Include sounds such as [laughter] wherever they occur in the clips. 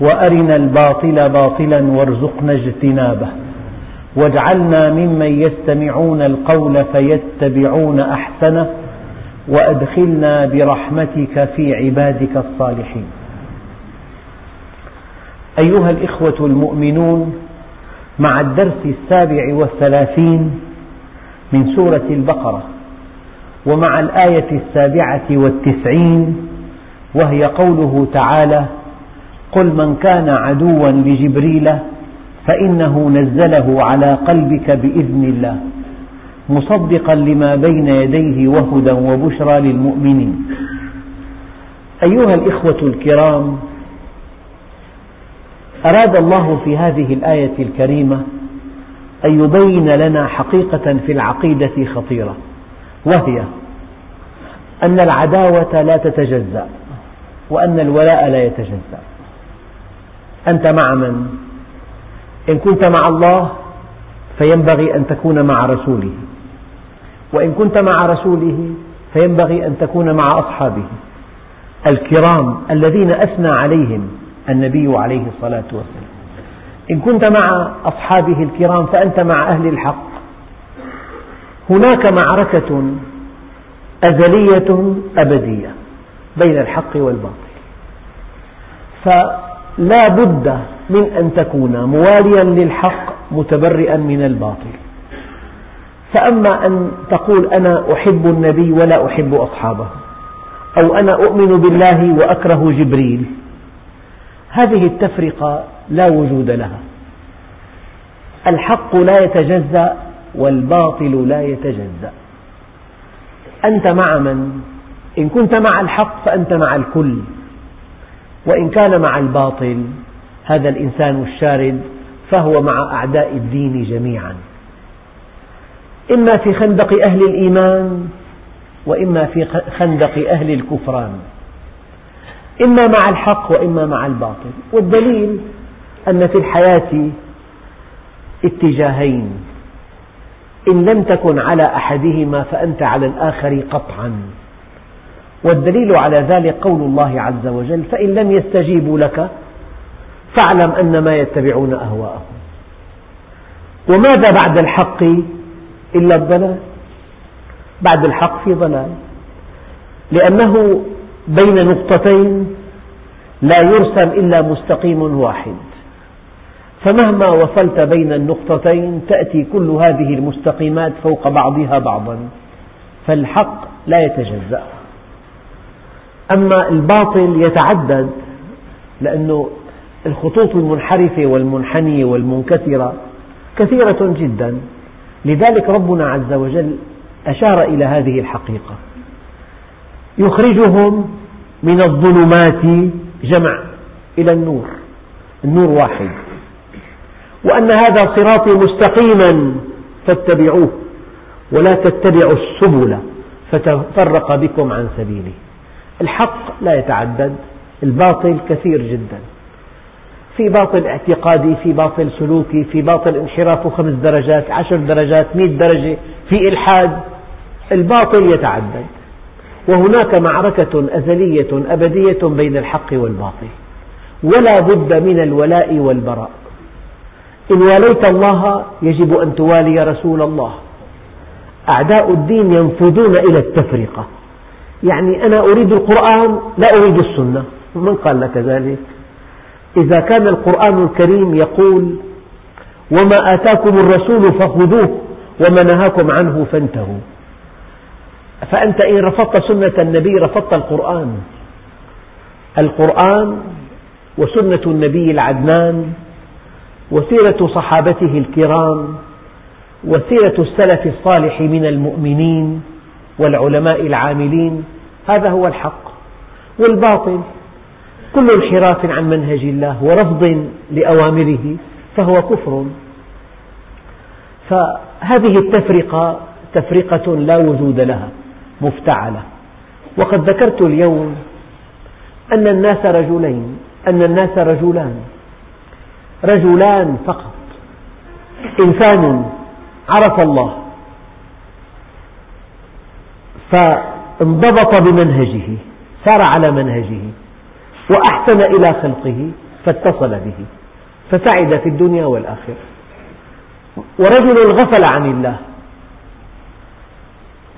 وأرنا الباطل باطلا وارزقنا اجتنابه. واجعلنا ممن يستمعون القول فيتبعون أحسنه وأدخلنا برحمتك في عبادك الصالحين. أيها الإخوة المؤمنون مع الدرس السابع والثلاثين من سورة البقرة ومع الآية السابعة والتسعين وهي قوله تعالى قل من كان عدوا لجبريل فإنه نزله على قلبك بإذن الله مصدقا لما بين يديه وهدى وبشرى للمؤمنين. أيها الإخوة الكرام أراد الله في هذه الآية الكريمة أن يبين لنا حقيقة في العقيدة خطيرة وهي أن العداوة لا تتجزأ وأن الولاء لا يتجزأ. أنت مع من؟ إن كنت مع الله فينبغي أن تكون مع رسوله. وإن كنت مع رسوله فينبغي أن تكون مع أصحابه. الكرام الذين أثنى عليهم النبي عليه الصلاة والسلام. إن كنت مع أصحابه الكرام فأنت مع أهل الحق. هناك معركة أزلية أبدية بين الحق والباطل. فلا بد من أن تكون مواليا للحق متبرئا من الباطل. فأما أن تقول أنا أحب النبي ولا أحب أصحابه أو أنا أؤمن بالله وأكره جبريل هذه التفرقة لا وجود لها. الحق لا يتجزأ والباطل لا يتجزأ. أنت مع من؟ إن كنت مع الحق فأنت مع الكل. وإن كان مع الباطل هذا الإنسان الشارد فهو مع أعداء الدين جميعا. إما في خندق أهل الإيمان وإما في خندق أهل الكفران. إما مع الحق وإما مع الباطل. والدليل أن في الحياة اتجاهين. إن لم تكن على أحدهما فأنت على الآخر قطعا. والدليل على ذلك قول الله عز وجل فإن لم يستجيبوا لك فاعلم أنما يتبعون أهواءهم. وماذا بعد الحق؟ إلا الضلال. بعد الحق في ضلال. لأنه بين نقطتين لا يرسم إلا مستقيم واحد. فمهما وصلت بين النقطتين تأتي كل هذه المستقيمات فوق بعضها بعضا. فالحق لا يتجزأ. أما الباطل يتعدد لأن الخطوط المنحرفة والمنحنية والمنكسرة كثيرة جدا. لذلك ربنا عز وجل أشار إلى هذه الحقيقة. يخرجهم من الظلمات جمع إلى النور النور واحد. وأن هذا صراطي مستقيما فاتبعوه ولا تتبعوا السبل فتفرق بكم عن سبيله. الحق لا يتعدد الباطل كثير جدا. في باطل اعتقادي في باطل سلوكي في باطل انحرافه خمس درجات عشر درجات مئة درجة في إلحاد الباطل يتعدد. وهناك معركة أزلية أبدية بين الحق والباطل. ولا بد من الولاء والبراء. إن واليت الله يجب أن توالي رسول الله. أعداء الدين ينفذون إلى التفرقة. يعني أنا أريد القرآن لا أريد السنة. من قال لك ذلك؟ إذا كان القرآن الكريم يقول وما آتاكم الرسول فخذوه وما نهاكم عنه فانتهوا. فأنت إن رفضت سنة النبي رفضت القرآن. القرآن وسنة النبي العدنان وسيرة صحابته الكرام وسيرة السلف الصالح من المؤمنين والعلماء العاملين هذا هو الحق والباطل. كل انحراف عن منهج الله ورفض لأوامره فهو كفر. فهذه التفرقة تفرقة لا وجود لها مفتعلة. وقد ذكرت اليوم أن الناس رجلين أن الناس رجلان. رجلان فقط. إنسان عرف الله فانضبط بمنهجه سار على منهجه وأحسن إلى خلقه فاتصل به فسعد في الدنيا والآخرة. ورجل غفل عن الله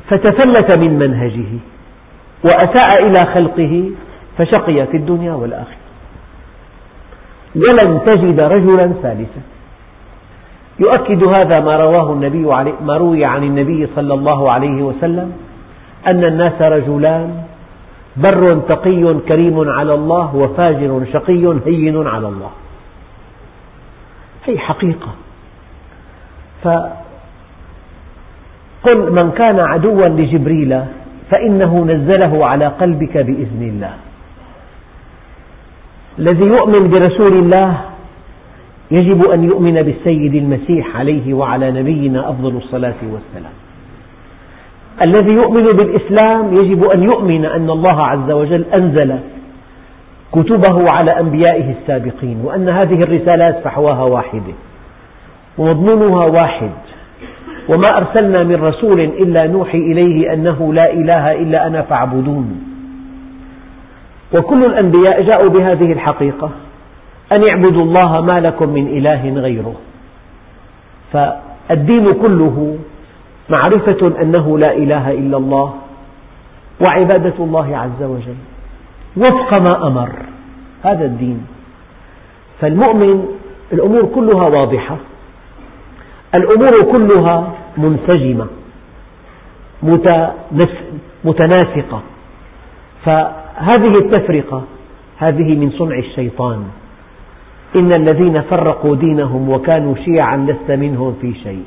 فتفلت من منهجه وأساء إلى خلقه فشقي في الدنيا والآخرة. ولن تجد رجلا ثالثا. يؤكد هذا ما رواه النبي ما روي عن النبي صلى الله عليه وسلم أن الناس رجلان بر تقي كريم على الله وفاجر شقي هين على الله. هي حقيقة. فقل من كان عدوا لجبريل فإنه نزله على قلبك بإذن الله. الذي يؤمن برسول الله يجب أن يؤمن بالسيد المسيح عليه وعلى نبينا أفضل الصلاة والسلام. الذي يؤمن بالإسلام يجب أن يؤمن أن الله عز وجل أنزل كتبه على أنبيائه السابقين وأن هذه الرسالات فحواها واحدة ومضمونها واحد وما أرسلنا من رسول إلا نوحي إليه أنه لا إله إلا أنا فاعبدون. وكل الأنبياء جاءوا بهذه الحقيقة أن اعبدوا الله ما لكم من إله غيره. فالدين كله معرفة أنه لا إله إلا الله وعبادة الله عز وجل وفق ما أمر هذا الدين. فالمؤمن الأمور كلها واضحة الأمور كلها منسجمة متناسقة. فهذه التفرقة هذه من صنع الشيطان. إن الذين فرقوا دينهم وكانوا شيعا لست منهم في شيء.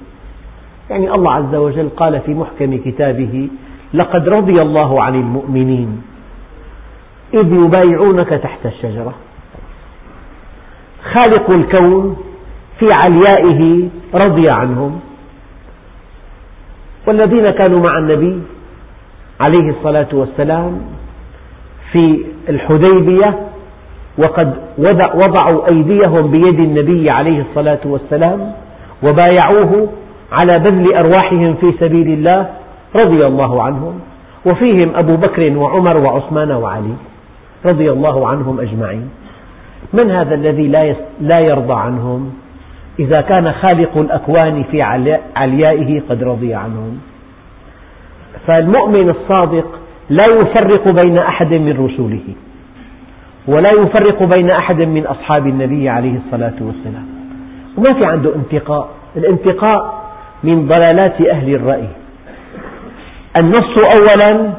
يعني الله عز وجل قال في محكم كتابه لقد رضي الله عن المؤمنين إذ يبايعونك تحت الشجرة. خالق الكون في عليائه رضي عنهم. والذين كانوا مع النبي عليه الصلاة والسلام في الحديبية وقد وضعوا أيديهم بيد النبي عليه الصلاة والسلام وبايعوه على بذل أرواحهم في سبيل الله رضي الله عنهم وفيهم أبو بكر وعمر وعثمان وعلي رضي الله عنهم أجمعين. من هذا الذي لا يرضى عنهم؟ إذا كان خالق الأكوان في عليائه قد رضي عنهم. فالمؤمن الصادق لا يفرق بين أحد من رسله ولا يفرق بين أحد من أصحاب النبي عليه الصلاة والسلام. وما في عنده انتقاء. الانتقاء من ضلالات أهل الرأي. النص أولا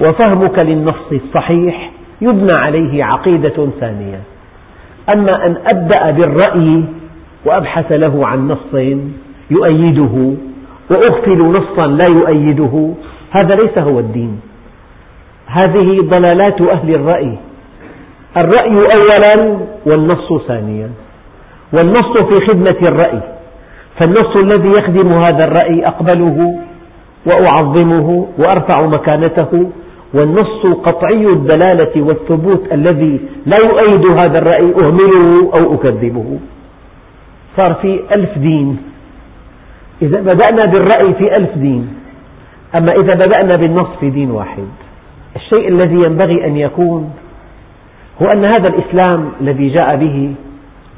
وفهمك للنص الصحيح يبنى عليه عقيدة ثانية. أما أن أبدأ بالرأي وأبحث له عن نص يؤيده وأغفل نصا لا يؤيده هذا ليس هو الدين. هذه ضلالات أهل الرأي. الرأي أولا والنص ثانيا. والنص في خدمة الرأي. فالنص الذي يخدم هذا الرأي أقبله وأعظمه وأرفع مكانته والنص قطعي الدلالة والثبوت الذي لا يؤيد هذا الرأي أهمله أو أكذبه. صار في ألف دين. إذا بدأنا بالرأي في ألف دين أما إذا بدأنا بالنص في دين واحد. الشيء الذي ينبغي أن يكون هو أن هذا الإسلام الذي جاء به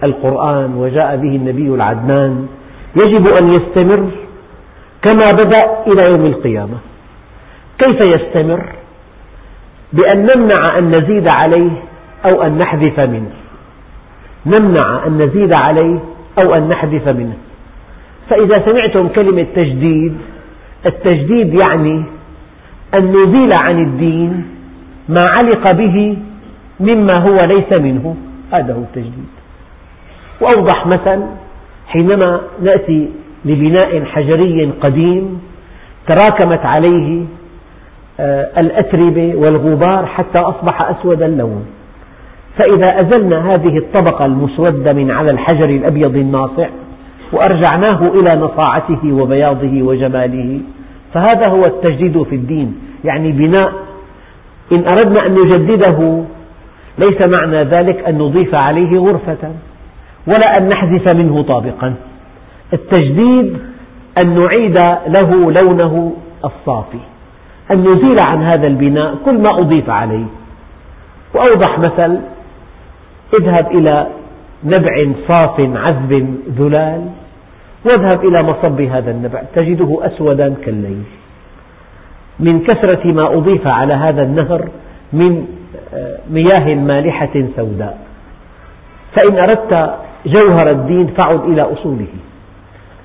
القرآن وجاء به النبي العدنان يجب أن يستمر كما بدأ إلى يوم القيامة. كيف يستمر؟ بأن نمنع أن نزيد عليه أو أن نحذف منه. نمنع أن نزيد عليه أو أن نحذف منه. فإذا سمعتم كلمة تجديد التجديد يعني أن نزيل عن الدين ما علق به مما هو ليس منه. هذا هو التجديد. وأوضح مثل حينما نأتي لبناء حجري قديم تراكمت عليه آه، الأتربة والغبار حتى أصبح أسود اللون. فإذا أزلنا هذه الطبقة المسودة من على الحجر الأبيض الناصع وأرجعناه إلى نصاعته وبياضه وجماله فهذا هو التجديد في الدين. يعني بناء إن أردنا أن نجدده ليس معنى ذلك أن نضيف عليه غرفة. ولا أن نحذف منه طابقا. التجديد أن نعيد له لونه الصافي أن نزيل عن هذا البناء كل ما أضيف عليه. وأوضح مثل اذهب إلى نبع صاف عذب ذلال واذهب إلى مصب هذا النبع تجده أسودا كالليل. من كثرة ما أضيف على هذا النهر من آه، مياه مالحة سوداء. فإن أردت جوهر الدين فعد إلى أصوله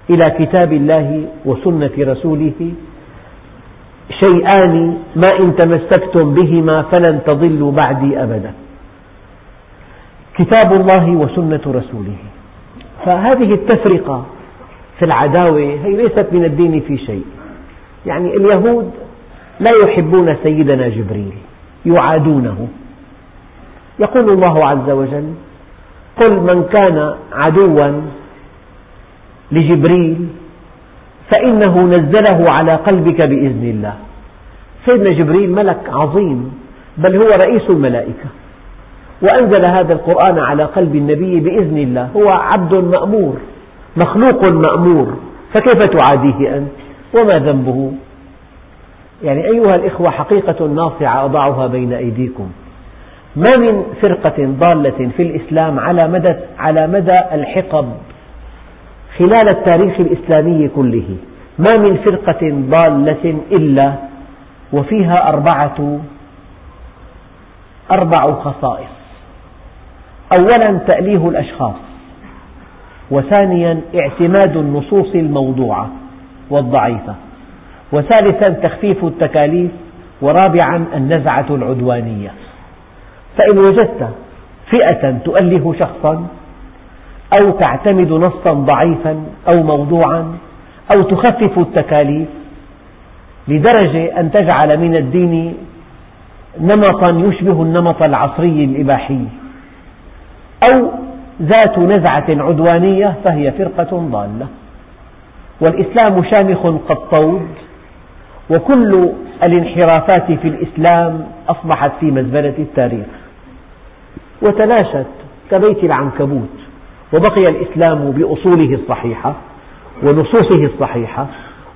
إلى كتاب الله وسنة رسوله. شيئان ما إن تمسكتم بهما فلن تضلوا بعدي أبدا. كتاب الله وسنة رسوله. فهذه التفرقة في العداوة هي ليست من الدين في شيء. يعني اليهود لا يحبون سيدنا جبريل يعادونه. يقول الله عز وجل قل من كان عدوا لجبريل فإنه نزله على قلبك بإذن الله. سيدنا جبريل ملك عظيم بل هو رئيس الملائكة. وأنزل هذا القرآن على قلب النبي بإذن الله. هو عبد مأمور مخلوق مأمور. فكيف تعاديه أنت؟ وما ذنبه؟ يعني أيها الإخوة حقيقة ناصعة أضعها بين أيديكم. ما من فرقة ضالة في الإسلام على مدى, على مدى الحقب خلال التاريخ الإسلامي كله. ما من فرقة ضالة إلا وفيها أربعة أربع خصائص. أولا تأليه الأشخاص وثانيا اعتماد النصوص الموضوعة والضعيفة وثالثا تخفيف التكاليف ورابعا النزعة العدوانية. فإن وجدت فئة تؤله شخصا أو تعتمد نصا ضعيفا أو موضوعا أو تخفف التكاليف لدرجة أن تجعل من الدين نمطا يشبه النمط العصري الإباحي أو ذات نزعة عدوانية فهي فرقة ضالة. والإسلام شامخ قد وكل الانحرافات في الإسلام أصبحت في مزبلة التاريخ. وتلاشت كبيت العنكبوت وبقي الإسلام بأصوله الصحيحة ونصوصه الصحيحة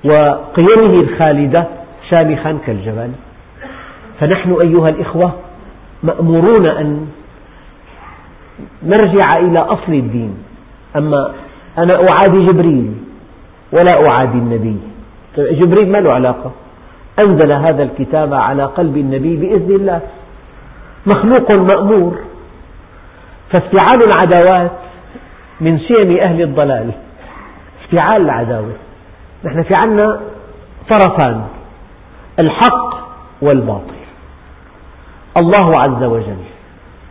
وقيمه الخالدة شامخا كالجبل. فنحن أيها الإخوة مأمورون أن نرجع إلى أصل الدين. أما أنا أعادي جبريل ولا أعادي النبي. جبريل ما له علاقة. أنزل هذا الكتاب على قلب النبي بإذن الله. مخلوق مأمور. فافتعال العداوات من شيم أهل الضلال. افتعال العداوة. نحن في عنا طرفان الحق والباطل. الله عز وجل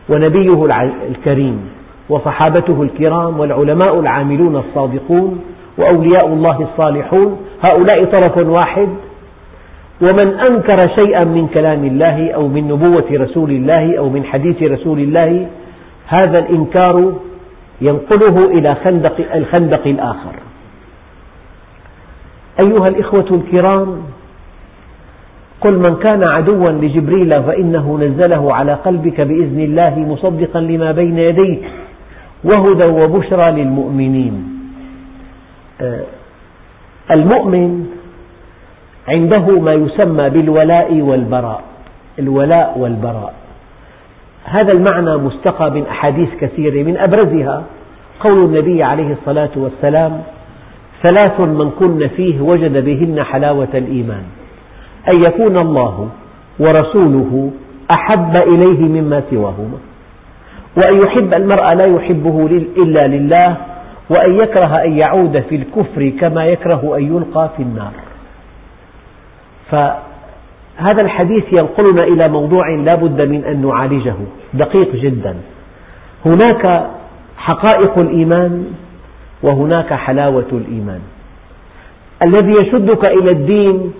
ونبيه الكريم وصحابته الكرام والعلماء العاملون الصادقون وأولياء الله الصالحون. هؤلاء طرف واحد. ومن أنكر شيئا من كلام الله أو من نبوة رسول الله أو من حديث رسول الله هذا الإنكار ينقله إلى خندق الخندق الآخر. أيها الإخوة الكرام قل من كان عدوا لجبريل فإنه نزله على قلبك بإذن الله مصدقا لما بين يديه وهدى وبشرى للمؤمنين. آه، المؤمن عنده ما يسمى بالولاء والبراء الولاء والبراء. هذا المعنى مستقى من أحاديث كثيرة من أبرزها. قول النبي عليه الصلاة والسلام ثلاث من كن فيه وجد بهن حلاوة الإيمان. أن يكون الله ورسوله أحب إليه مما سواهما. وأن يحب المرء لا يحبه إلا لله وأن يكره أن يعود في الكفر كما يكره أن يلقى في النار. فهذا الحديث ينقلنا إلى موضوع لا بد من أن نعالجه دقيق جدا. هناك حقائق الإيمان وهناك حلاوة الإيمان. الذي يشدك إلى الدين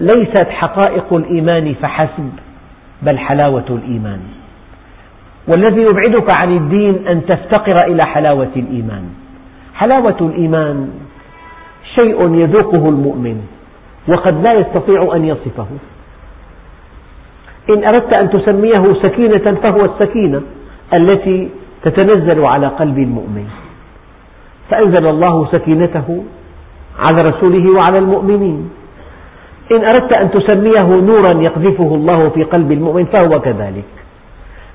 ليست حقائق الإيمان فحسب بل حلاوة الإيمان. والذي يبعدك عن الدين أن تفتقر إلى حلاوة الإيمان. حلاوة الإيمان شيء يذوقه المؤمن وقد لا يستطيع أن يصفه. إن أردت أن تسميه سكينة فهو السكينة التي تتنزل على قلب المؤمن. فأنزل الله سكينته على رسوله وعلى المؤمنين. إن أردت أن تسميه نورا يقذفه الله في قلب المؤمن فهو كذلك.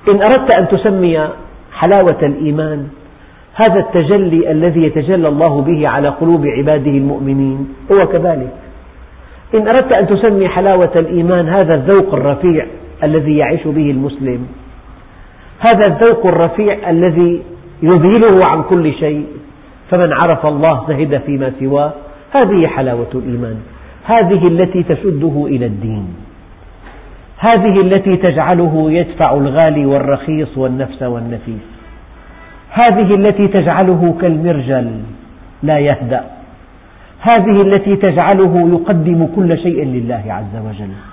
إن أردت أن تسمي حلاوة الإيمان هذا التجلي الذي يتجلى الله به على قلوب عباده المؤمنين هو كذلك. إن أردت أن تسمي حلاوة الإيمان هذا الذوق الرفيع الذي يعيش به المسلم. هذا الذوق الرفيع الذي يذهله عن كل شيء. فمن عرف الله زهد فيما سواه هذه حلاوة الإيمان. هذه التي تشده إلى الدين. هذه التي تجعله يدفع الغالي والرخيص والنفس والنفيس. هذه التي تجعله كالمرجل لا يهدأ. هذه التي تجعله يقدم كل شيء لله عز وجل.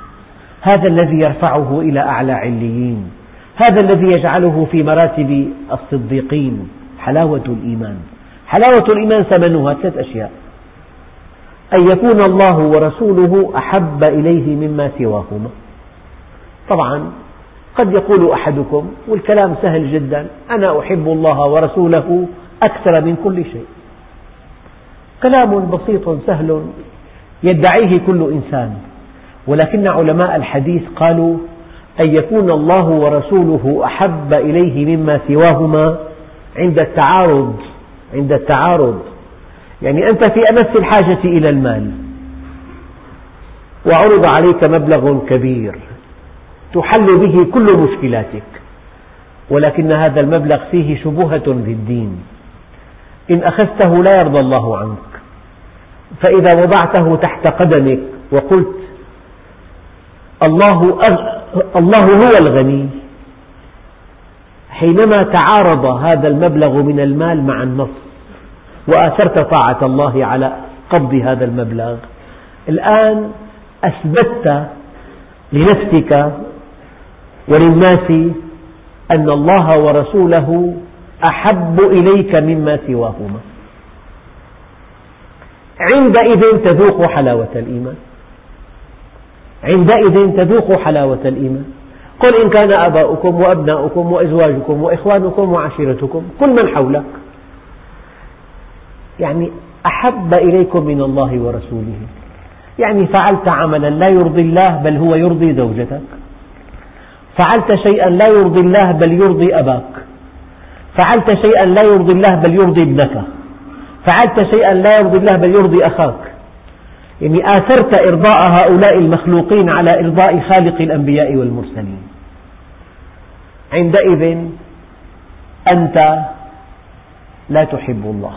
هذا الذي يرفعه إلى أعلى عليين. هذا الذي يجعله في مراتب الصديقين. حلاوة الإيمان. حلاوة الإيمان ثمنها ثلاث أشياء. أن يكون الله ورسوله أحب إليه مما سواهما. طبعا قد يقول أحدكم والكلام سهل جدا أنا أحب الله ورسوله أكثر من كل شيء. كلام بسيط سهل يدعيه كل إنسان. ولكن علماء الحديث قالوا أن يكون الله ورسوله أحب إليه مما سواهما عند التعارض عند التعارض. يعني أنت في أمس الحاجة إلى المال. وعرض عليك مبلغ كبير. تحل به كل مشكلاتك. ولكن هذا المبلغ فيه شبهة بالدين إن أخذته لا يرضى الله عنك. فإذا وضعته تحت قدمك وقلت الله, الله هو الغني. حينما تعارض هذا المبلغ من المال مع النص وآثرت طاعة الله على قبض هذا المبلغ الآن أثبتت لنفسك وللناس أن الله ورسوله أحب إليك مما سواهما. عندئذ تذوق حلاوة الإيمان. عندئذ تذوق حلاوة الإيمان. قل إن كان آباؤكم وأبناؤكم وأزواجكم وإخوانكم وعشيرتكم كل من حولك. يعني أحب إليكم من الله ورسوله. يعني فعلت عملا لا يرضي الله بل هو يرضي زوجتك. فعلت شيئا لا يرضي الله بل يرضي أباك. فعلت شيئا لا يرضي الله بل يرضي ابنك. فعلت شيئا لا يرضي الله بل يرضي أخاك. يعني آثرت إرضاء هؤلاء المخلوقين على إرضاء خالق الأنبياء والمرسلين. عندئذ أنت لا تحب الله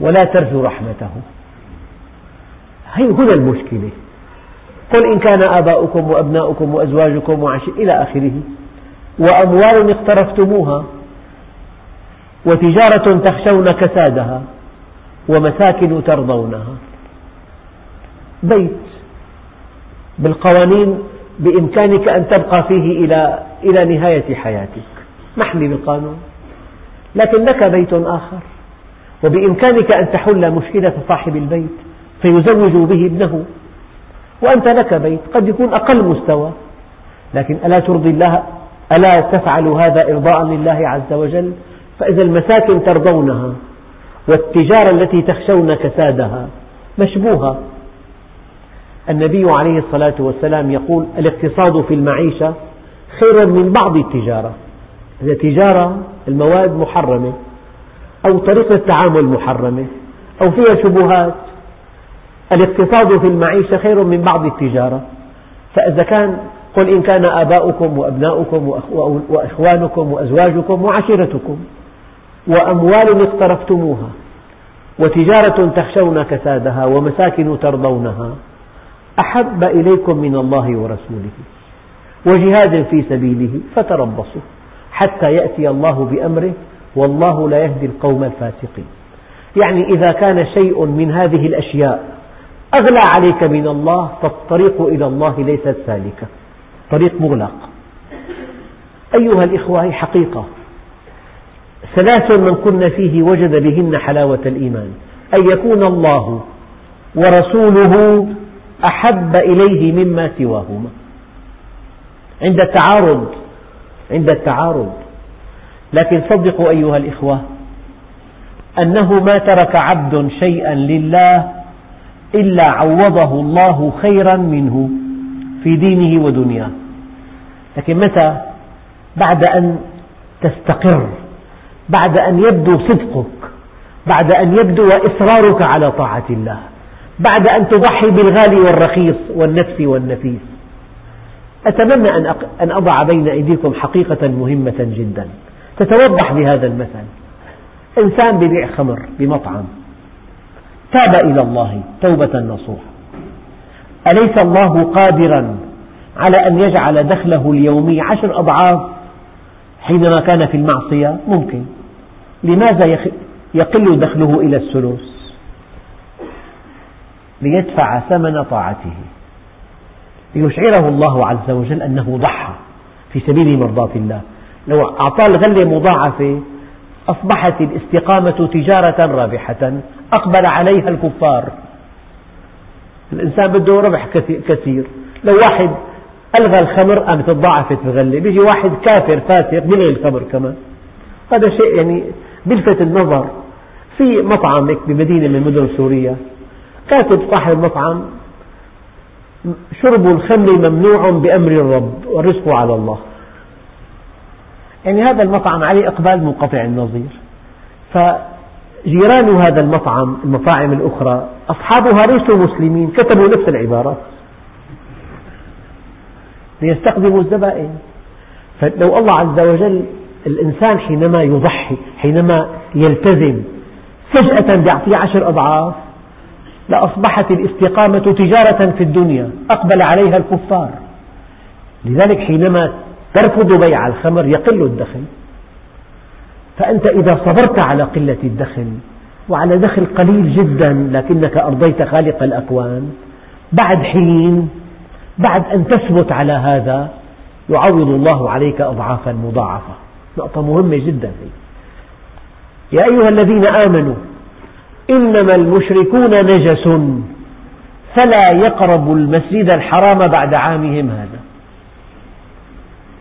ولا ترجو رحمته. هي هنا المشكلة. قل إن كان آباؤكم وأبناؤكم وأزواجكم وعشير إلى آخره. وأموال اقترفتموها. وتجارة تخشون كسادها. ومساكن ترضونها. بيت بالقوانين بإمكانك أن تبقى فيه إلى إلى نهاية حياتك. محمي بالقانون. لكن لك بيت آخر. وبإمكانك أن تحل مشكلة صاحب البيت فيزوج به ابنه. وأنت لك بيت. قد يكون أقل مستوى. لكن ألا ترضي الله ألا تفعل هذا إرضاء لله عز وجل؟ فإذا المساكن ترضونها والتجارة التي تخشون كسادها مشبوهة. النبي عليه الصلاة والسلام يقول الاقتصاد في المعيشة خير من بعض التجارة. إذا تجارة المواد محرمة أو طريقة التعامل محرمة أو فيها شبهات الاقتصاد في المعيشة خير من بعض التجارة. فإذا كان قل إن كان آباؤكم وأبناؤكم وإخوانكم وأزواجكم وعشيرتكم وأموال اقترفتموها وتجارة تخشون كسادها ومساكن ترضونها أحب إليكم من الله ورسوله وجهاد في سبيله فتربصوا حتى يأتي الله بأمره والله لا يهدي القوم الفاسقين. يعني إذا كان شيء من هذه الأشياء أغلى عليك من الله فالطريق إلى الله ليست سالكة. طريق مغلق. أيها الإخوة حقيقة. ثلاث من كن فيه وجد بهن حلاوة الإيمان. أن يكون الله ورسوله أحب إليه مما سواهما. عند التعارض عند التعارض. لكن صدقوا أيها الإخوة أنه ما ترك عبد شيئا لله إلا عوضه الله خيرا منه في دينه ودنياه. لكن متى؟ بعد أن تستقر بعد أن يبدو صدقك بعد أن يبدو إصرارك على طاعة الله. بعد أن تضحي بالغالي والرخيص والنفس والنفيس. أتمنى أن أضع بين أيديكم حقيقة مهمة جدا. تتوضح بهذا المثل. إنسان ببيع خمر بمطعم. تاب إلى الله توبة نصوحة. أليس الله قادرا على أن يجعل دخله اليومي عشر أضعاف؟ حينما كان في المعصية ممكن. لماذا يقل دخله إلى الثلث ليدفع ثمن طاعته. ليشعره الله عز وجل أنه ضحى في سبيل مرضاة الله. لو أعطاه الغلة مضاعفة أصبحت الاستقامة تجارة رابحة أقبل عليها الكفار. الإنسان بده ربح كثير. لو واحد ألغى الخمر قامت تضاعفت الغلة بيجي واحد كافر فاسق بيلغي الخمر كمان. هذا شيء يعني بيلفت النظر. في مطعم بمدينة من مدن سوريا كاتب صاحب المطعم شرب الخمر ممنوع بأمر الرب والرزق على الله. يعني هذا المطعم عليه إقبال منقطع النظير. فجيران هذا المطعم المطاعم الأخرى أصحابها ليسوا مسلمين كتبوا نفس العبارات. ليستخدموا الزبائن. فلو الله عز وجل الإنسان حينما يضحي حينما يلتزم فجأة بيعطيه عشر أضعاف لأصبحت الاستقامة تجارة في الدنيا أقبل عليها الكفار. لذلك حينما ترفض بيع الخمر يقل الدخل. فأنت إذا صبرت على قلة الدخل وعلى دخل قليل جدا لكنك أرضيت خالق الأكوان بعد حين بعد أن تثبت على هذا يعوض الله عليك أضعافا مضاعفة. نقطة مهمة جدا. هي. يا أيها الذين آمنوا إنما المشركون نجس. فلا يقربوا المسجد الحرام بعد عامهم هذا.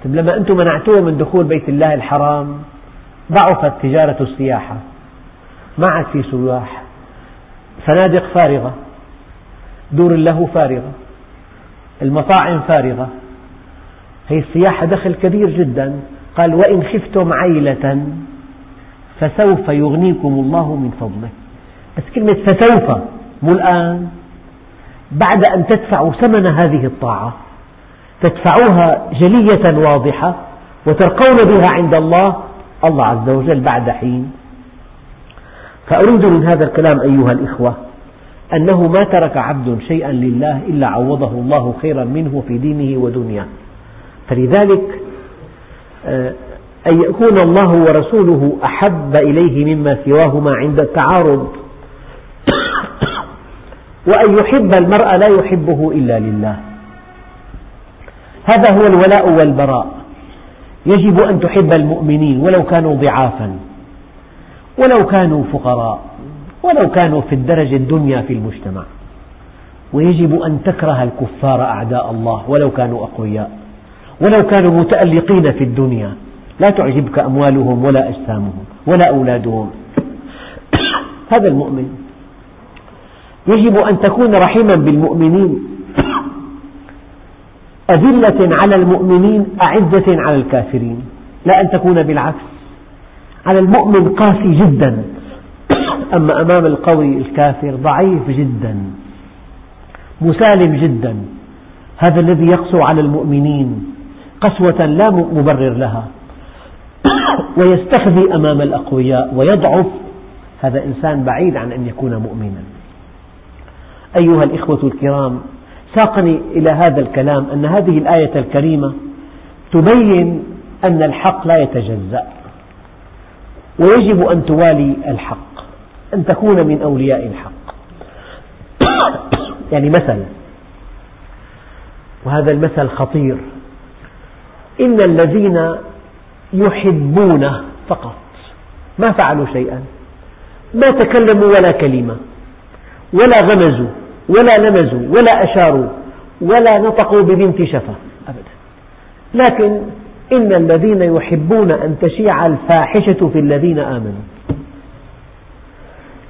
طيب لما أنتم منعتوهم من دخول بيت الله الحرام ضعفت تجارة السياحة. ما عاد في سياح. فنادق فارغة. دور اللهو فارغة. المطاعم فارغة. هي السياحة دخل كبير جدا. قال وإن خفتم عيلة فسوف يغنيكم الله من فضله. بس كلمة فسوف مو الآن. بعد أن تدفعوا ثمن هذه الطاعة تدفعوها جلية واضحة وترقون بها عند الله الله عز وجل بعد حين. فأريد من هذا الكلام أيها الإخوة أنه ما ترك عبد شيئا لله إلا عوضه الله خيرا منه في دينه ودنياه. فلذلك آه، أن يكون الله ورسوله أحب إليه مما سواهما عند التعارض. وأن يحب المرء لا يحبه إلا لله. هذا هو الولاء والبراء. يجب أن تحب المؤمنين ولو كانوا ضعافا ولو كانوا فقراء ولو كانوا في الدرجة الدنيا في المجتمع. ويجب أن تكره الكفار أعداء الله ولو كانوا أقوياء ولو كانوا متألقين في الدنيا. لا تعجبك أموالهم ولا أجسامهم ولا أولادهم. [coughs] هذا المؤمن يجب أن تكون رحيما بالمؤمنين. أذلة على المؤمنين أعزة على الكافرين. لا أن تكون بالعكس. على المؤمن قاسي جدا. أما أمام القوي الكافر ضعيف جدا. مسالم جدا. هذا الذي يقسو على المؤمنين. قسوة لا مبرر لها. ويستخزي أمام الأقوياء ويضعف. هذا إنسان بعيد عن أن يكون مؤمنا. أيها الإخوة الكرام ساقني إلى هذا الكلام أن هذه الآية الكريمة تبين أن الحق لا يتجزأ ويجب أن توالي الحق أن تكون من أولياء الحق. [coughs] يعني مثل وهذا المثل خطير إن الذين يحبون فقط ما فعلوا شيئا ما تكلموا ولا كلمة. ولا غمزوا ولا لمزوا ولا أشاروا ولا نطقوا ببنت شفة أبدا. لكن إن الذين يحبون أن تشيع الفاحشة في الذين آمنوا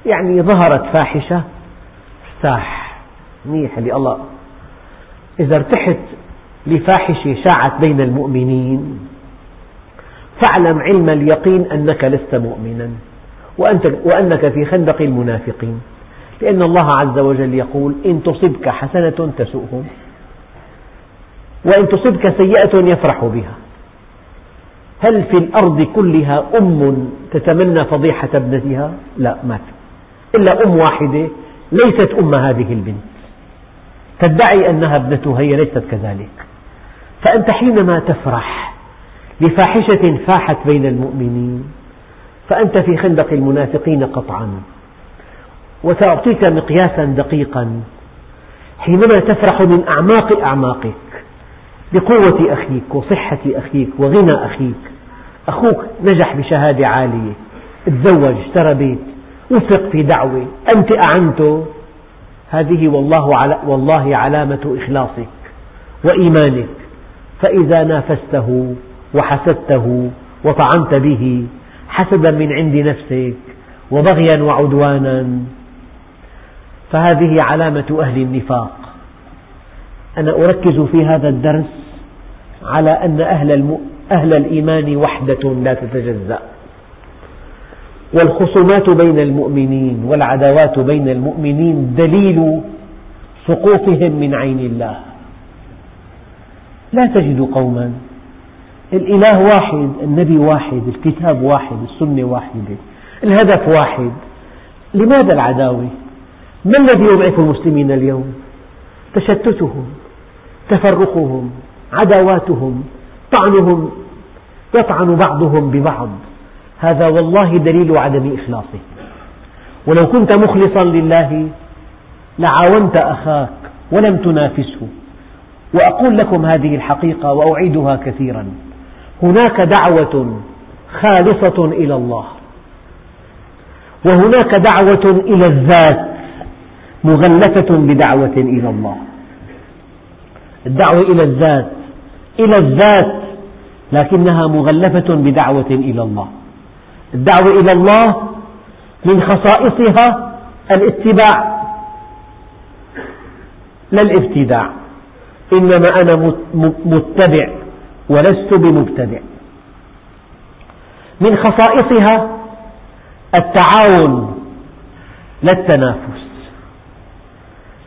يعني ظهرت فاحشة ارتاح منيح الله إذا ارتحت لفاحشة شاعت بين المؤمنين فاعلم علم اليقين أنك لست مؤمنا وأنك في خندق المنافقين. لأن الله عز وجل يقول إن تصبك حسنة تسؤهم وإن تصبك سيئة يفرح بها هل في الأرض كلها أم تتمنى فضيحة ابنتها؟ لا ما في. إلا أم واحدة ليست أم هذه البنت. تدعي أنها ابنتها هي ليست كذلك. فأنت حينما تفرح بفاحشة فاحت بين المؤمنين فأنت في خندق المنافقين قطعا. وسأعطيك مقياسا دقيقا. حينما تفرح من أعماق أعماقك بقوة أخيك وصحة أخيك وغنى أخيك أخوك نجح بشهادة عالية تزوج اشترى بيت وفق في دعوة أنت أعنته. هذه والله, والله علامة إخلاصك وإيمانك. فإذا نافسته وحسدته وطعنت به حسدا من عند نفسك وبغيا وعدوانا فهذه علامة أهل النفاق. أنا أركز في هذا الدرس على أن أهل, أهل الإيمان وحدة لا تتجزأ. والخصومات بين المؤمنين والعداوات بين المؤمنين دليل سقوطهم من عين الله. لا تجد قوما. الإله واحد النبي واحد الكتاب واحد السنة واحدة الهدف واحد. لماذا العداوة؟ ما الذي يضعف المسلمين اليوم؟ تشتتهم تفرقهم عداواتهم طعنهم يطعن بعضهم ببعض. هذا والله دليل عدم إخلاصه. ولو كنت مخلصا لله لعاونت أخاك ولم تنافسه. وأقول لكم هذه الحقيقة وأعيدها كثيرا. هناك دعوة خالصة إلى الله. وهناك دعوة إلى الذات. مغلفة بدعوة إلى الله. الدعوة إلى الذات إلى الذات لكنها مغلفة بدعوة إلى الله. الدعوة إلى الله من خصائصها الاتباع. لا الابتداع. إنما أنا متبع ولست بمبتدع. من خصائصها التعاون لا التنافس.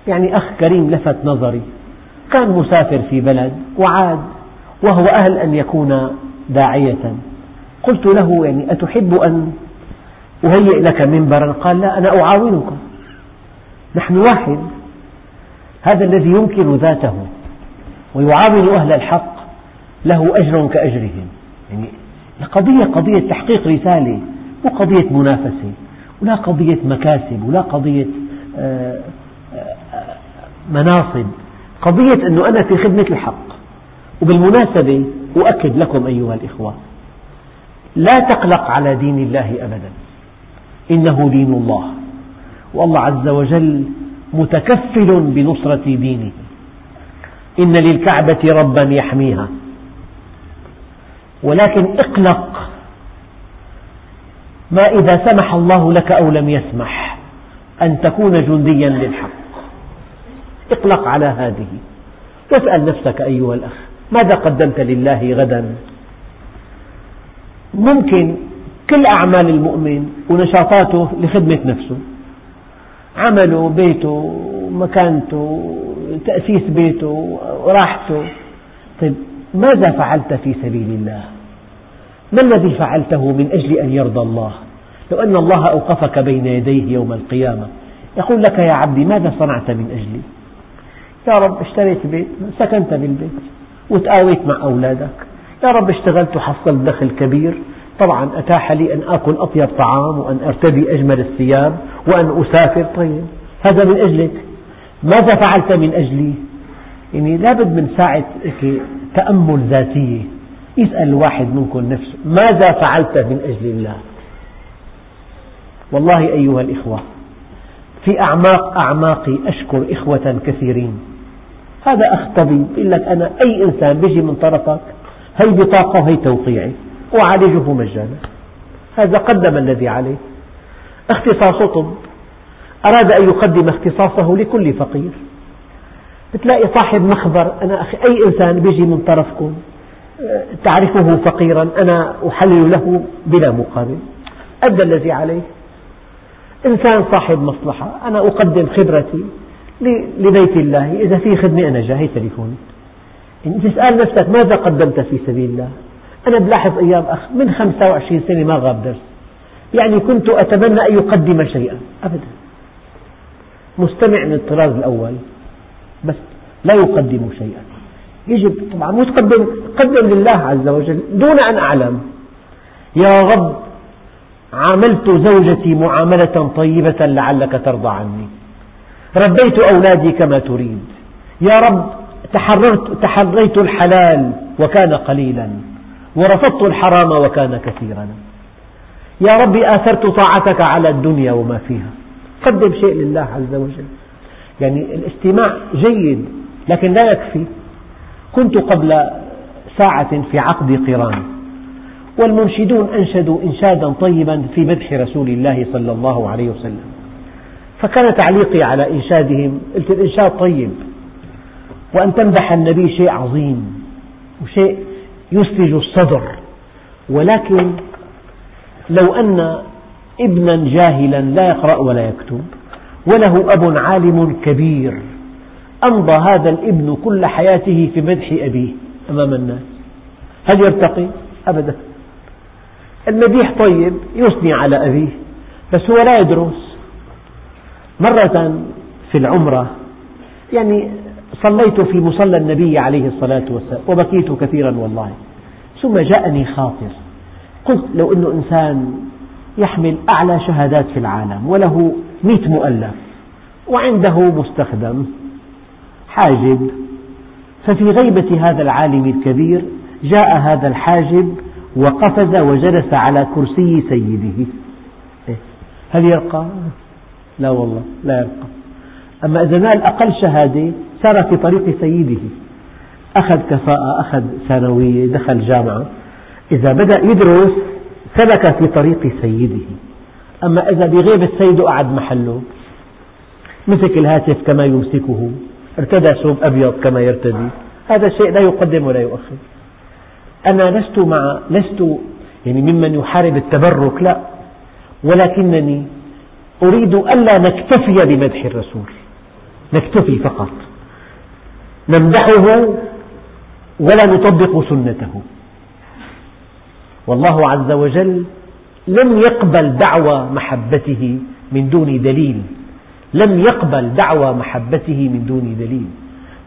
يعني أخ كريم لفت نظري. كان مسافر في بلد وعاد وهو أهل أن يكون داعية. قلت له يعني أتحب أن أهيئ لك منبرا؟ قال لا أنا أعاونك نحن واحد. هذا الذي ينكر ذاته ويعاون أهل الحق له أجر كأجرهم. يعني القضية قضية تحقيق رسالة مو قضية منافسة ولا قضية مكاسب ولا قضية آه، مناصب. قضية أنه أنا في خدمة الحق وبالمناسبة أؤكد لكم أيها الإخوة لا تقلق على دين الله أبدا. إنه دين الله والله عز وجل متكفل بنصرة دينه. إن للكعبة ربا يحميها. ولكن اقلق ما إذا سمح الله لك أو لم يسمح أن تكون جنديا للحق. اقلق على هذه. واسأل نفسك أيها الأخ ماذا قدمت لله غدا؟ ممكن كل أعمال المؤمن ونشاطاته لخدمة نفسه. عمله بيته مكانته تأسيس بيته راحته. طيب ماذا فعلت في سبيل الله؟ ما الذي فعلته من أجل أن يرضى الله؟ لو أن الله أوقفك بين يديه يوم القيامة يقول لك يا عبدي ماذا صنعت من أجلي؟ يا رب اشتريت بيت سكنت بالبيت وتآويت مع أولادك. يا رب اشتغلت وحصلت دخل كبير. طبعا أتاح لي أن آكل أطيب طعام وأن أرتدي أجمل الثياب وأن أسافر. طيب هذا من أجلك. ماذا فعلت من أجلي؟ يعني لابد من ساعة تأمل ذاتية. يسأل الواحد منكم نفسه ماذا فعلت من أجل الله؟ والله أيها الإخوة في أعماق أعماقي أشكر إخوة كثيرين. هذا أخ طبيب يقول لك أنا أي إنسان بيجي من طرفك هي بطاقة وهي توقيعي أعالجه مجانا. هذا قدم الذي عليه. اختصاص طب. أراد أن يقدم اختصاصه لكل فقير. بتلاقي صاحب مخبر أنا أخي أي إنسان بيجي من طرفكم تعرفه فقيرا أنا أحلل له بلا مقابل. أدى الذي عليه. إنسان صاحب مصلحة أنا أقدم خبرتي. لبيت الله. إذا في خدمة أنا جاهي تليفوني يعني تسأل نفسك ماذا قدمت في سبيل الله؟ أنا بلاحظ أيام أخ من 25 سنة ما غاب درس يعني كنت أتمنى أن يقدم شيئا. أبدا. مستمع من الطراز الأول بس لا يقدم شيئا. يجب طبعا مو تقدم قدم لله عز وجل دون أن أعلم. يا رب عاملت زوجتي معاملة طيبة لعلك ترضى عني. ربيت أولادي كما تريد. يا رب تحررت تحريت الحلال وكان قليلا ورفضت الحرام وكان كثيرا. يا رب آثرت طاعتك على الدنيا وما فيها. قدم شيء لله عز وجل. يعني الاستماع جيد لكن لا يكفي. كنت قبل ساعة في عقد قران والمنشدون أنشدوا إنشادا طيبا في مدح رسول الله صلى الله عليه وسلم. فكان تعليقي على إنشادهم قلت الإنشاد طيب. وأن تمدح النبي شيء عظيم وشيء يسلج الصدر. ولكن لو أن ابنا جاهلا لا يقرأ ولا يكتب وله أب عالم كبير أمضى هذا الابن كل حياته في مدح أبيه أمام الناس. هل يرتقي؟ أبدا. المديح طيب يثني على أبيه بس هو لا يدرس. مرة في العمرة يعني صليت في مصلى النبي عليه الصلاة والسلام وبكيت كثيرا والله ثم جاءني خاطر قلت لو أنه إنسان يحمل أعلى شهادات في العالم وله مئة مؤلف وعنده مستخدم حاجب ففي غيبة هذا العالم الكبير جاء هذا الحاجب وقفز وجلس على كرسي سيده إيه؟ هل يرقى؟ لا والله لا يرقى أما إذا نال أقل شهادة سار في طريق سيده. أخذ كفاءة أخذ ثانوية دخل جامعة. إذا بدأ يدرس سلك في طريق سيده. أما إذا بغيب السيد قعد محله مسك الهاتف كما يمسكه ارتدى ثوب أبيض كما يرتدي. هذا الشيء لا يقدم ولا يؤخر. أنا لست مع لست يعني ممن يحارب التبرك لا. ولكنني أريد ألا نكتفي بمدح الرسول. نكتفي فقط. نمدحه ولا نطبق سنته. والله عز وجل لم يقبل دعوى محبته من دون دليل. لم يقبل دعوى محبته من دون دليل.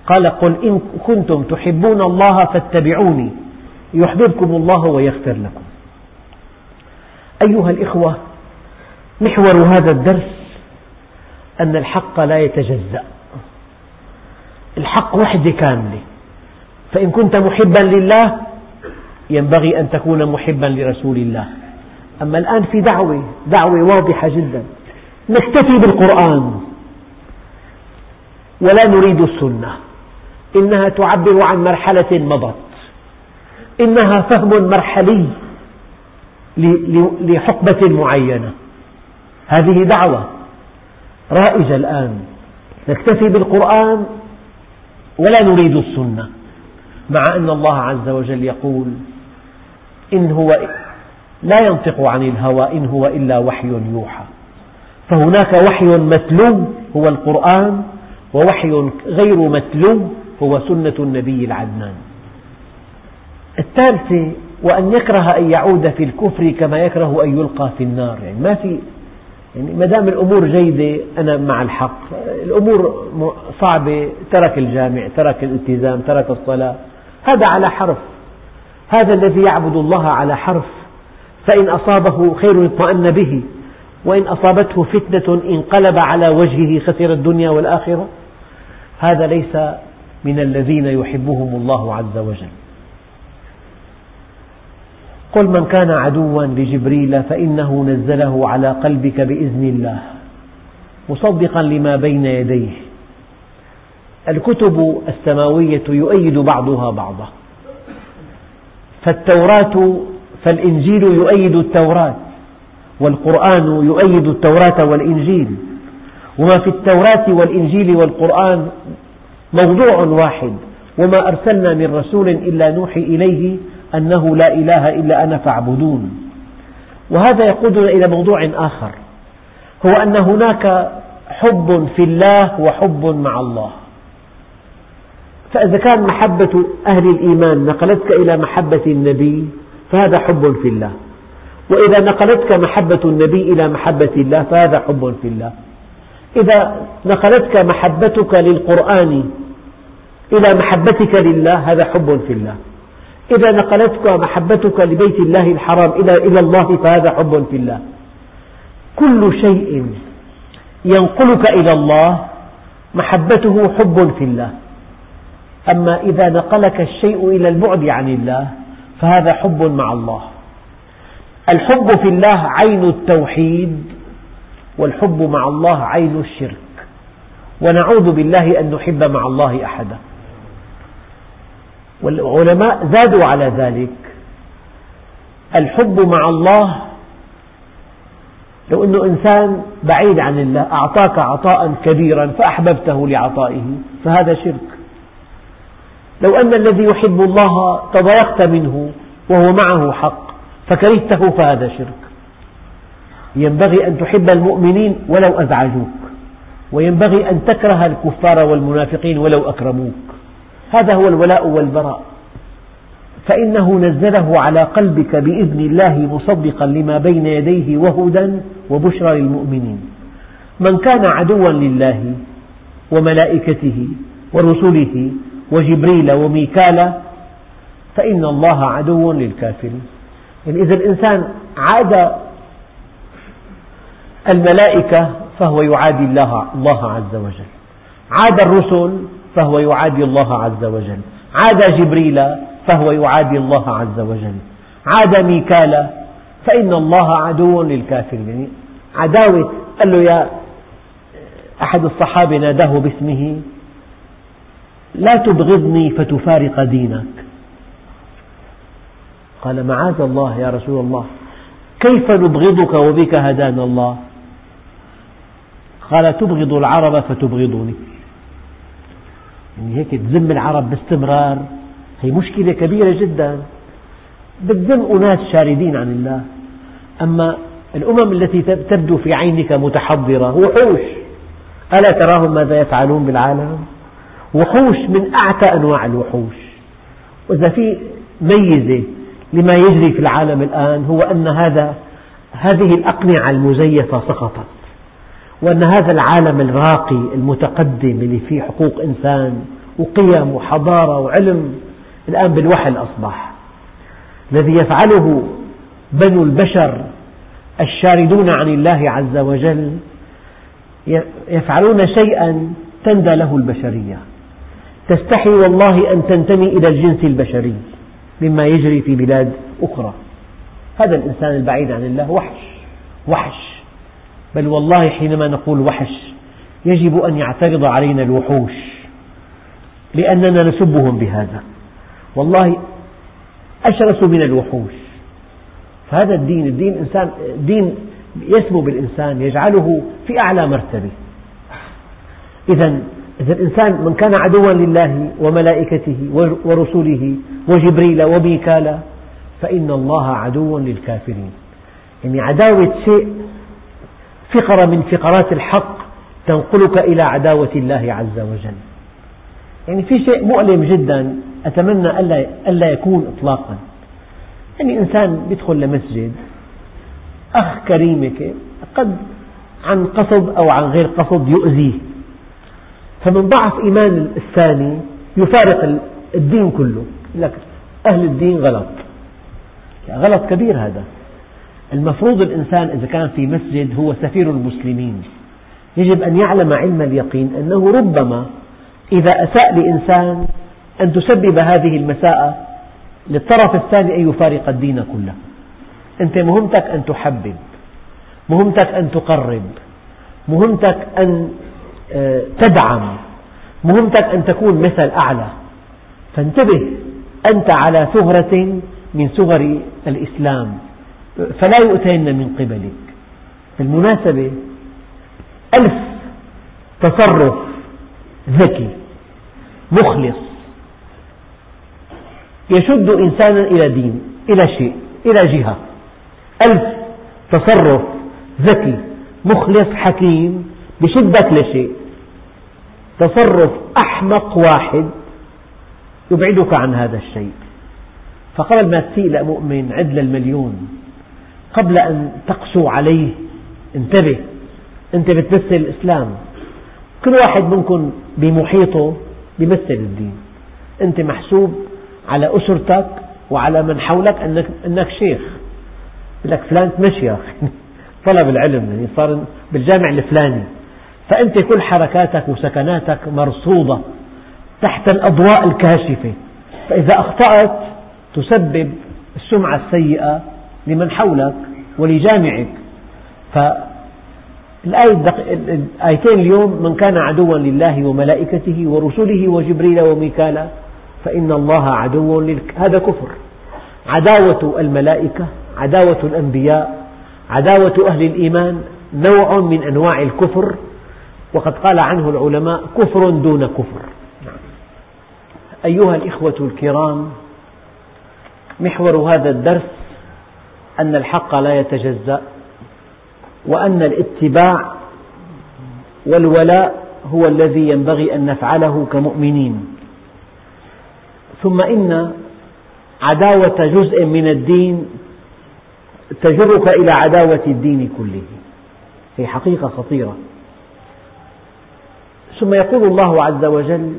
قال قل إن كنتم تحبون الله فاتبعوني. يحببكم الله ويغفر لكم. أيها الإخوة محور هذا الدرس أن الحق لا يتجزأ. الحق وحدة كاملة فإن كنت محبا لله ينبغي أن تكون محبا لرسول الله. أما الآن في دعوة دعوة واضحة جدا. نكتفي بالقرآن. ولا نريد السنة. إنها تعبر عن مرحلة مضت. إنها فهم مرحلي لحقبة معينة. هذه دعوة. رائجة الآن. نكتفي بالقرآن ولا نريد السنة. مع أن الله عز وجل يقول إن هو لا ينطق عن الهوى إن هو إلا وحي يوحى. فهناك وحي متلو هو القرآن ووحي غير متلو هو سنة النبي العدنان. الثالثة وأن يكره أن يعود في الكفر كما يكره أن يلقى في النار. يعني ما في يعني ما دام الأمور جيدة أنا مع الحق. الأمور صعبة ترك الجامع ترك الالتزام ترك الصلاة. هذا على حرف. هذا الذي يعبد الله على حرف. فإن أصابه خير اطمأن به. وإن أصابته فتنة انقلب على وجهه خسر الدنيا والآخرة. هذا ليس من الذين يحبهم الله عز وجل. قل من كان عدوا لجبريل فإنه نزله على قلبك بإذن الله. مصدقا لما بين يديه. الكتب السماوية يؤيد بعضها بعضا. فالتوراة فالإنجيل يؤيد التوراة والقرآن يؤيد التوراة والإنجيل. وما في التوراة والإنجيل والقرآن موضوع واحد وما أرسلنا من رسول إلا نوحي إليه أنه لا إله إلا أنا فاعبدون. وهذا يقودنا إلى موضوع آخر. هو أن هناك حب في الله وحب مع الله. فإذا كان محبة أهل الإيمان نقلتك إلى محبة النبي فهذا حب في الله. وإذا نقلتك محبة النبي إلى محبة الله فهذا حب في الله. إذا نقلتك محبتك للقرآن إلى محبتك لله هذا حب في الله. إذا نقلتك محبتك لبيت الله الحرام إلى الله فهذا حب في الله. كل شيء ينقلك إلى الله محبته حب في الله. أما إذا نقلك الشيء إلى البعد عن الله فهذا حب مع الله. الحب في الله عين التوحيد والحب مع الله عين الشرك. ونعوذ بالله أن نحب مع الله أحدا. والعلماء زادوا على ذلك. الحب مع الله لو أنه إنسان بعيد عن الله أعطاك عطاء كبيرا فأحببته لعطائه فهذا شرك. لو أن الذي يحب الله تضايقت منه وهو معه حق فكرهته فهذا شرك. ينبغي أن تحب المؤمنين ولو أزعجوك وينبغي أن تكره الكفار والمنافقين ولو أكرموك. هذا هو الولاء والبراء. فإنه نزله على قلبك بإذن الله مصدقا لما بين يديه وهدى وبشرى للمؤمنين. من كان عدوا لله وملائكته ورسله وجبريل وميكال فإن الله عدو للكافرين. يعني إذا الإنسان عاد الملائكة فهو يعادي الله, الله عز وجل. عاد الرسل فهو يعادي الله عز وجل. عاد جبريل فهو يعادي الله عز وجل. عاد ميكال فإن الله عدو للكافرين. يعني عداوة قال له يا أحد الصحابة ناداه باسمه لا تبغضني فتفارق دينك. قال معاذ الله يا رسول الله كيف نبغضك وبك هدانا الله؟ قال تبغض العرب فتبغضني يعني هيك تذم العرب باستمرار. هي مشكلة كبيرة جدا. بتذم أناس شاردين عن الله. أما الأمم التي تبدو في عينك متحضرة وحوش. ألا تراهم ماذا يفعلون بالعالم؟ وحوش من أعتى أنواع الوحوش. وإذا في ميزة لما يجري في العالم الآن هو أن هذا هذه الأقنعة المزيفة سقطت. وأن هذا العالم الراقي المتقدم اللي فيه حقوق إنسان وقيم وحضارة وعلم الآن بالوحل أصبح الذي يفعله بنو البشر الشاردون عن الله عز وجل يفعلون شيئا تندى له البشرية. تستحي والله أن تنتمي إلى الجنس البشري مما يجري في بلاد أخرى. هذا الإنسان البعيد عن الله وحش وحش. بل والله حينما نقول وحش يجب أن يعترض علينا الوحوش لأننا نسبهم بهذا. والله أشرس من الوحوش. فهذا الدين الدين إنسان دين يسمو بالإنسان يجعله في أعلى مرتبة. إذا إذا الإنسان من كان عدوا لله وملائكته ورسله وجبريل وميكال فإن الله عدو للكافرين. يعني عداوة شيء فقرة من فقرات الحق تنقلك إلى عداوة الله عز وجل. يعني في شيء مؤلم جدا أتمنى ألا, يكون إطلاقا. يعني إنسان يدخل لمسجد أخ كريم قد عن قصد أو عن غير قصد يؤذيه. فمن ضعف إيمان الثاني يفارق الدين كله لك أهل الدين غلط. غلط كبير هذا. المفروض الإنسان إذا كان في مسجد هو سفير المسلمين. يجب أن يعلم علم اليقين أنه ربما إذا أساء لإنسان أن تسبب هذه المساءة للطرف الثاني أن يفارق الدين كله. أنت مهمتك أن تحبب مهمتك أن تقرب مهمتك أن آه، تدعم مهمتك أن تكون مثل أعلى. فانتبه أنت على ثغرة من ثغر الإسلام. فلا يؤتين من قبلك. بالمناسبة ألف تصرف ذكي مخلص. يشد إنسانا إلى دين إلى شيء إلى جهة. ألف تصرف ذكي مخلص حكيم بشدك لشيء. تصرف أحمق واحد يبعدك عن هذا الشيء. فقبل ما تسيء لمؤمن عد للمليون قبل أن تقسو عليه. انتبه. أنت بتمثل الإسلام. كل واحد منكم بمحيطه بيمثل الدين. أنت محسوب على أسرتك وعلى من حولك أنك, أنك شيخ. لك فلان مشيخ [laughs] طلب العلم. يعني صار بالجامع الفلاني. فأنت كل حركاتك وسكناتك مرصودة تحت الأضواء الكاشفة. فإذا أخطأت تسبب السمعة السيئة لمن حولك ولجامعك. الآيتين اليوم من كان عدوا لله وملائكته ورسله وجبريل وميكالا فإن الله عدو للك هذا كفر. عداوة الملائكة عداوة الأنبياء عداوة أهل الإيمان نوع من أنواع الكفر. وقد قال عنه العلماء كفر دون كفر. أيها الإخوة الكرام محور هذا الدرس أن الحق لا يتجزأ وأن الاتباع والولاء هو الذي ينبغي أن نفعله كمؤمنين. ثم إن عداوة جزء من الدين تجرك إلى عداوة الدين كله. هي حقيقة خطيرة. ثم يقول الله عز وجل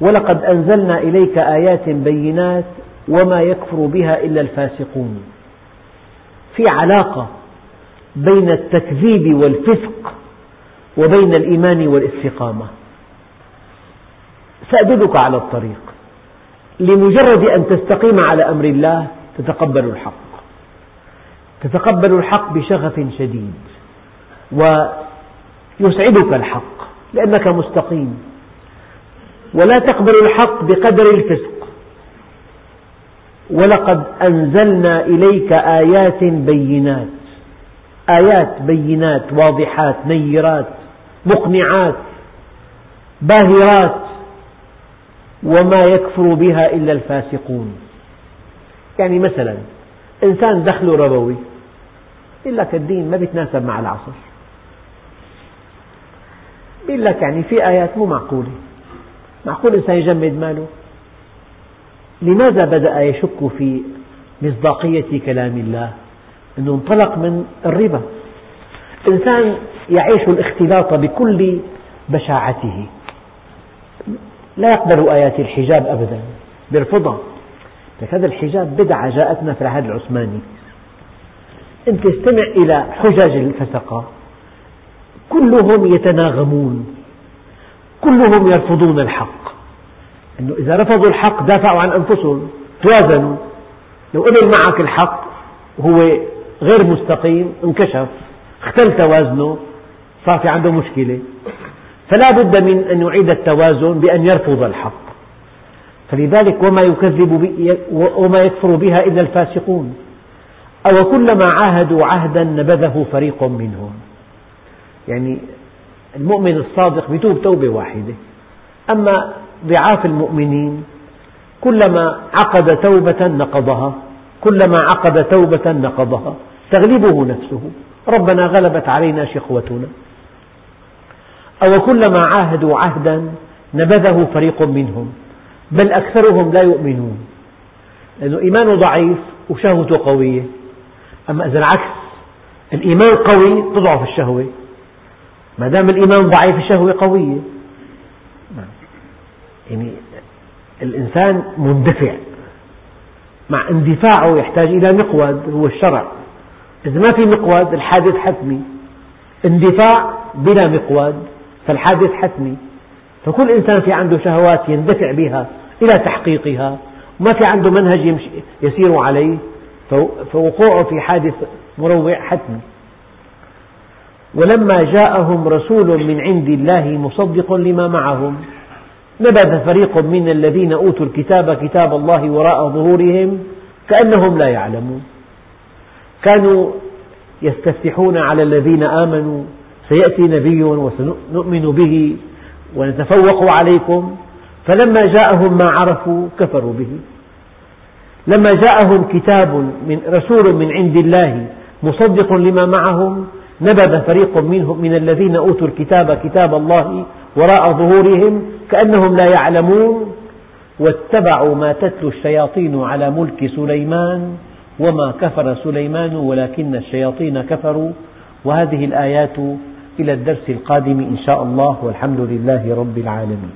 ولقد أنزلنا إليك آيات بينات وما يكفر بها إلا الفاسقون. في علاقة بين التكذيب والفسق وبين الإيمان والاستقامة. سأدلك على الطريق. لمجرد أن تستقيم على أمر الله تتقبل الحق. تتقبل الحق بشغف شديد ويسعدك الحق لأنك مستقيم. ولا تقبل الحق بقدر الفسق. ولقد أنزلنا إليك آيات بينات. آيات بينات واضحات نيرات مقنعات باهرات وما يكفر بها إلا الفاسقون. يعني مثلا إنسان دخله ربوي يقول لك الدين ما بيتناسب مع العصر. يقول لك يعني في آيات مو معقولة. معقول إنسان يجمد ماله. لماذا بدأ يشك في مصداقية كلام الله؟ أنه انطلق من الربا. إنسان يعيش الاختلاط بكل بشاعته. لا يقبل آيات الحجاب أبدا. يرفضها هذا الحجاب بدعة جاءتنا في العهد العثماني. أنت استمع إلى حجج الفسقة كلهم يتناغمون. كلهم يرفضون الحق. أنه إذا رفضوا الحق دافعوا عن أنفسهم توازنوا. لو قبل معك الحق وهو غير مستقيم انكشف اختل توازنه صار في عنده مشكلة. فلا بد من أن يعيد التوازن بأن يرفض الحق. فلذلك وما يكذب وما يكفر بها إلا الفاسقون. أو كلما عاهدوا عهدا نبذه فريق منهم. يعني المؤمن الصادق يتوب توبة واحدة. أما ضعاف المؤمنين كلما عقد توبة نقضها كلما عقد توبة نقضها تغلبه نفسه. ربنا غلبت علينا شقوتنا أو كلما عاهدوا عهدا نبذه فريق منهم بل أكثرهم لا يؤمنون. لأنه إيمانه ضعيف وشهوته قوية. أما إذا العكس الإيمان قوي تضعف الشهوة. ما دام الإيمان ضعيف الشهوة قوية يعني الإنسان مندفع. مع اندفاعه يحتاج إلى مقود هو الشرع. إذا ما في مقود الحادث حتمي. اندفاع بلا مقود فالحادث حتمي. فكل إنسان في عنده شهوات يندفع بها إلى تحقيقها. وما في عنده منهج يسير عليه فوقوعه في حادث مروع حتمي. ولما جاءهم رسول من عند الله مصدق لما معهم. نبذ فريق من الذين أوتوا الكتاب كتاب الله وراء ظهورهم كأنهم لا يعلمون. كانوا يستفتحون على الذين آمنوا. سيأتي نبي وسنؤمن به ونتفوق عليكم. فلما جاءهم ما عرفوا كفروا به. لما جاءهم كتاب من رسول من عند الله مصدق لما معهم نبذ فريق منهم من الذين أوتوا الكتاب كتاب الله وراء ظهورهم كأنهم لا يعلمون واتبعوا ما تتلو الشياطين على ملك سليمان وما كفر سليمان ولكن الشياطين كفروا. وهذه الآيات إلى الدرس القادم إن شاء الله والحمد لله رب العالمين.